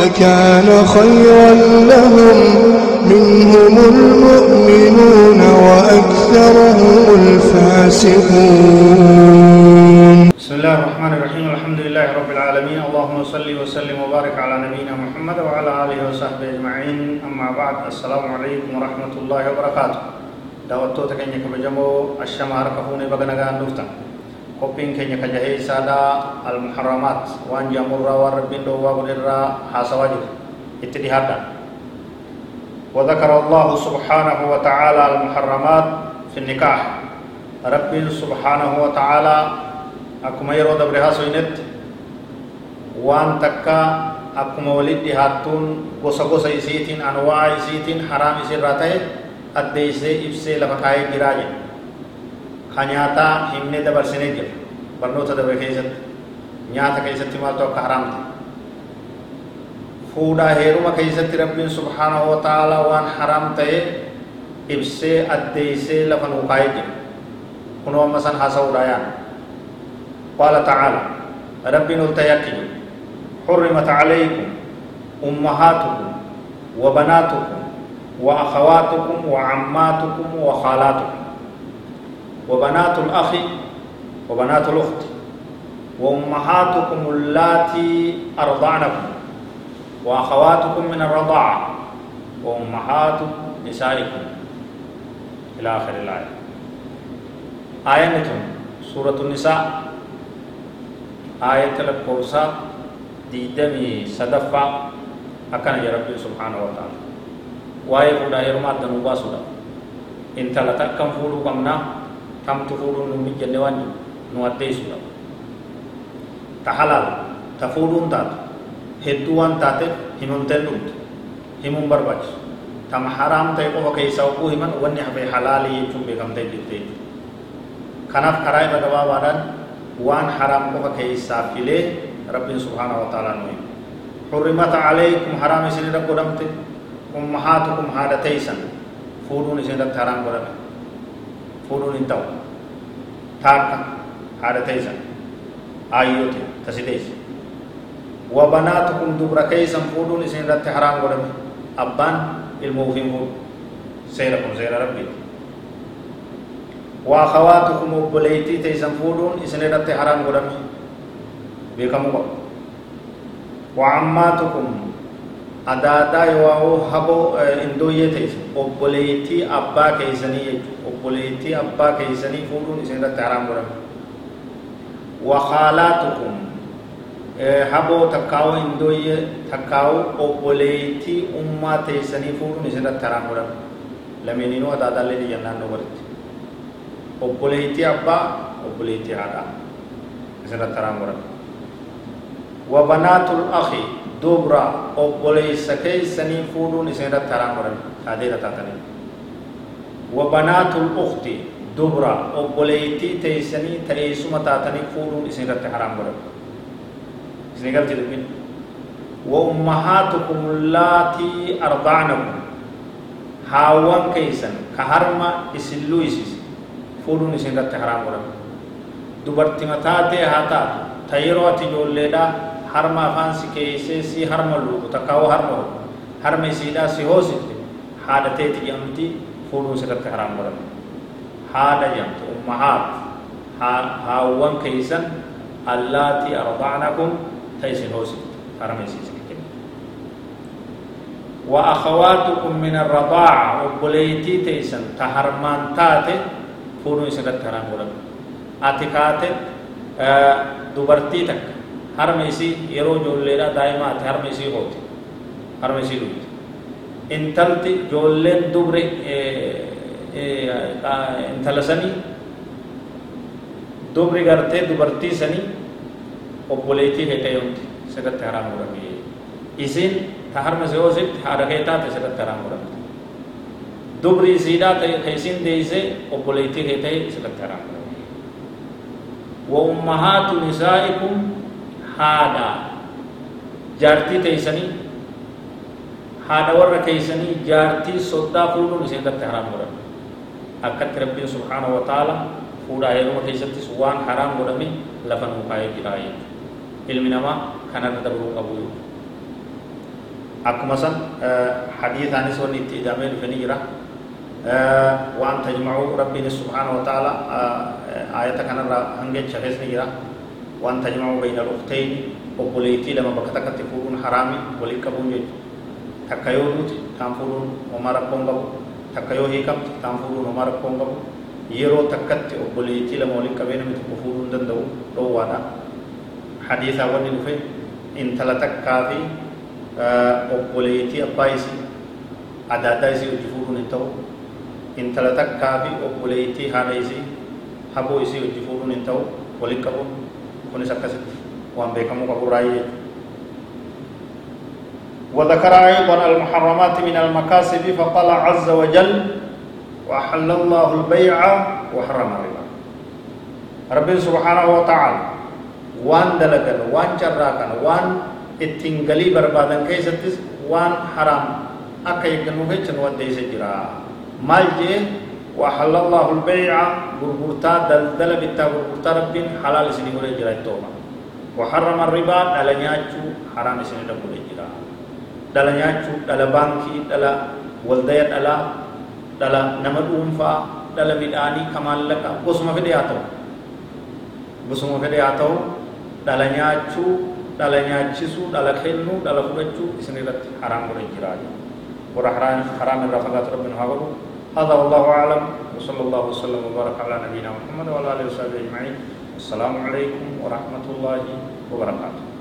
لكان خيرا لهم. منهم المؤمنون وأكثرهم الفاسقون. بسم الله الرحمن الرحيم. الحمد لله رب العالمين. اللهم صل وسلم وبارك على نبينا محمد وعلى آله وصحبه أجمعين. أما بعد السلام عليكم ورحمة الله وبركاته. دعوتو تكنيك بجمو. الشمار كفوني بغنغان دفتن qophiin keenya kajahee isaadha almuharramaat waan jaamurraa waan rabbiin dhoowwaa godherraa haasawaa jiru itti dhihaadha وذكر الله سبحانه وتعالى المحرمات في النكاح رب سبحانه وتعالى أكما يرو دبرها سوينت وان تكا أكما ولد هاتون قصة قصة إسيتين أنواع إسيتين حرام إسير راته أدى إبسي لفكاية جراجين barnoota dabre keessatti nyaata keessatti maaltu akka haraamte fuudhaa heeruma keessatti rabbiin subhaanahu wa ta'aalaa waan haraam ta'e ibsee addeeysee lafa nuu kaayee jira kunoo amma san haasa'uudha yaan qaala ta'aala rabbiin ol ta'e akki jiru حرمت عليكم أمهاتكم وبناتكم وأخواتكم وعماتكم وخالاتكم وبنات الأخ وبنات الأخت وأمهاتكم اللاتي أرضعنكم وأخواتكم من الرضاعة وأمهات نسائكم. إلى آخر الآية. آية نتون سورة النساء. آية الكوسة ديدمي صدفة. أكن يا ربي سبحانه وتعالى. واي فودا يرمات دنوبا سودا إن تلتا كم فولو كمنا ta halaal ta fuudhuun taatu hedduu waan taateef himamteen dhumte himuun barbaachisu tama haraam ta'e qofa keessaa oguu himan wanni hafee halaalii jechuun beekamtee jirte kanaaf karaa irra gabaabaadhaan waan haraam qofa keessaa filee rabbiin subhaanahu wa ta'aalaa nu himu حرمت عليكم حرام سنين رب قدمت أمهاتكم هذا تيسن فودون سنين رب حرام قدمت فودون انتو تاكا هذا تيسا آيوتي تسيديس وبناتكم دبر كيسا فودون إسين رت حرام قدم أبان الموفين فود سيركم سير ربي وأخواتكم وبليتي تيسا فودون إسين رت حرام قدم بكم وعماتكم adaadaa yoo haboo indooyyee ta'e obboleettii abbaa keessanii jechuudha obboleettii abbaa keessanii fuudhuun isin irratti haraam godhame wakaalaatukum haboo takkaawoo indooyyee takkaawoo obboleettii ummaa teessanii fuudhuun isin irratti haraam godhame lameeninuu adaadaallee dhiyyan naannoo baritti obboleettii abbaa obboleettii haadhaa isin irratti haraam godhame وبنات الأخ dubra obboleeysa keeysanii fuudhuun isin irratti haraam godhan taateera taatanii wabanaatul ukti dubra obboleeytii teeysanii ta'eessuma taatanii fuudhuun isin irratti haraam godhan isin galti dubbin وأمهاتكم اللاتي أرضعنكم هاوان كيسن كهرما إسلو إسيس فولون إسن رت حرام ورم دبرتي متاتي هاتات تيرو تجول لدا harma afaan si keeysee si harma luubu takkaawoo harma hoo harma isiidhaa si hoosifte haadha teeti jedhamti fuudhuun sirratti haraam godhame haadha jedhamtu ummahaat haawwan keeysan allaatii ardacnakum ta isin hoosifte harma isiisin وأخواتكم من الرضاعة وبليتي تيسن تهرمان تاتي فونو سنت هران غرم أتكاتي دبرتي تك harma isii yeroo ijoolleedha daa'imaati harma isii hooti harma isii dhugdi intalti ijoolleen dubre intala sanii dubri gartee dubartii sanii obboleettii hedhayomti sirratti haraam godhamee isin harma se osit haadha kee taate sirratti haraan godhamte dubri isiidhaa ta'e ka isin deeyse obboleettii kee ta'e sirratti haraan godhamte wa ummahaatu nisaa'ikum haadha jaartii teeysanii haadha warra keeysanii jaartii soddaa fuudhuun isinirratti haraan godhamte akkatti rabbiin subhaanahu wa ta'ala fuudhaa heeruma keessattis waan haraam godhame lafa nuu kaayee jiraa jechuudha ilmi namaa kanarra dabruu qabu jechuudha akkuma san hadiisaanis wanni itti hidhamee dhufe ni jira waan tajmacuu rabbiin subhaanahu wa ta'ala ayata kanarra hangecha kees ni jira وأن تجمع بين الأختين وقليتي لما بكتك تفورون حرامي وليك بون جيت. تكيو نوت تنفورون ومارا كونغو تكيو هيكب تنفورون ومارا كونغو يرو تكت وقليتي لما وليك بين متكفورون دندو. روانا حديثا واني نفين إن ثلاثة آه، كافي وقليتي أبايسي. عدادايسي وجفورون انتو. إن ثلاثة كافي وقليتي حانايسي حبويسي وجفورون انتو. وليك بون kunis akkasitti waan beekamuu qabu raayee وذكر أيضا المحرمات من المكاسب فقال عز وجل وأحل الله البيع وحرم الربا رب سبحانه وتعالى وان دلقن وان جراكن وان اتنقلي بربادن كيستس وان حرام أكا يقنو هيتن وديس جرا مال جي وحل الله البيع غرغرتا دلدل بتا غرغرتا رب حلال سني هوري جرا توما وحرم الربا دلنياچو حرام سني دبو جرا دلنياچو دل بانكي دل والديا دل dhala nama dhuunfaa dhala midhaanii ka maallaqa gosuma fedhe haa ta'u gosuma fedhe haa ta'u dhala nyaachuu dhala nyaachisuu dhala kennuu dhala fudhachuu isin irratti haraam godhe jiraa warra هذا والله أعلم. وصلى الله وسلم وبارك على نبينا محمد وعلى آله وصحبه أجمعين. السلام عليكم ورحمة الله وبركاته.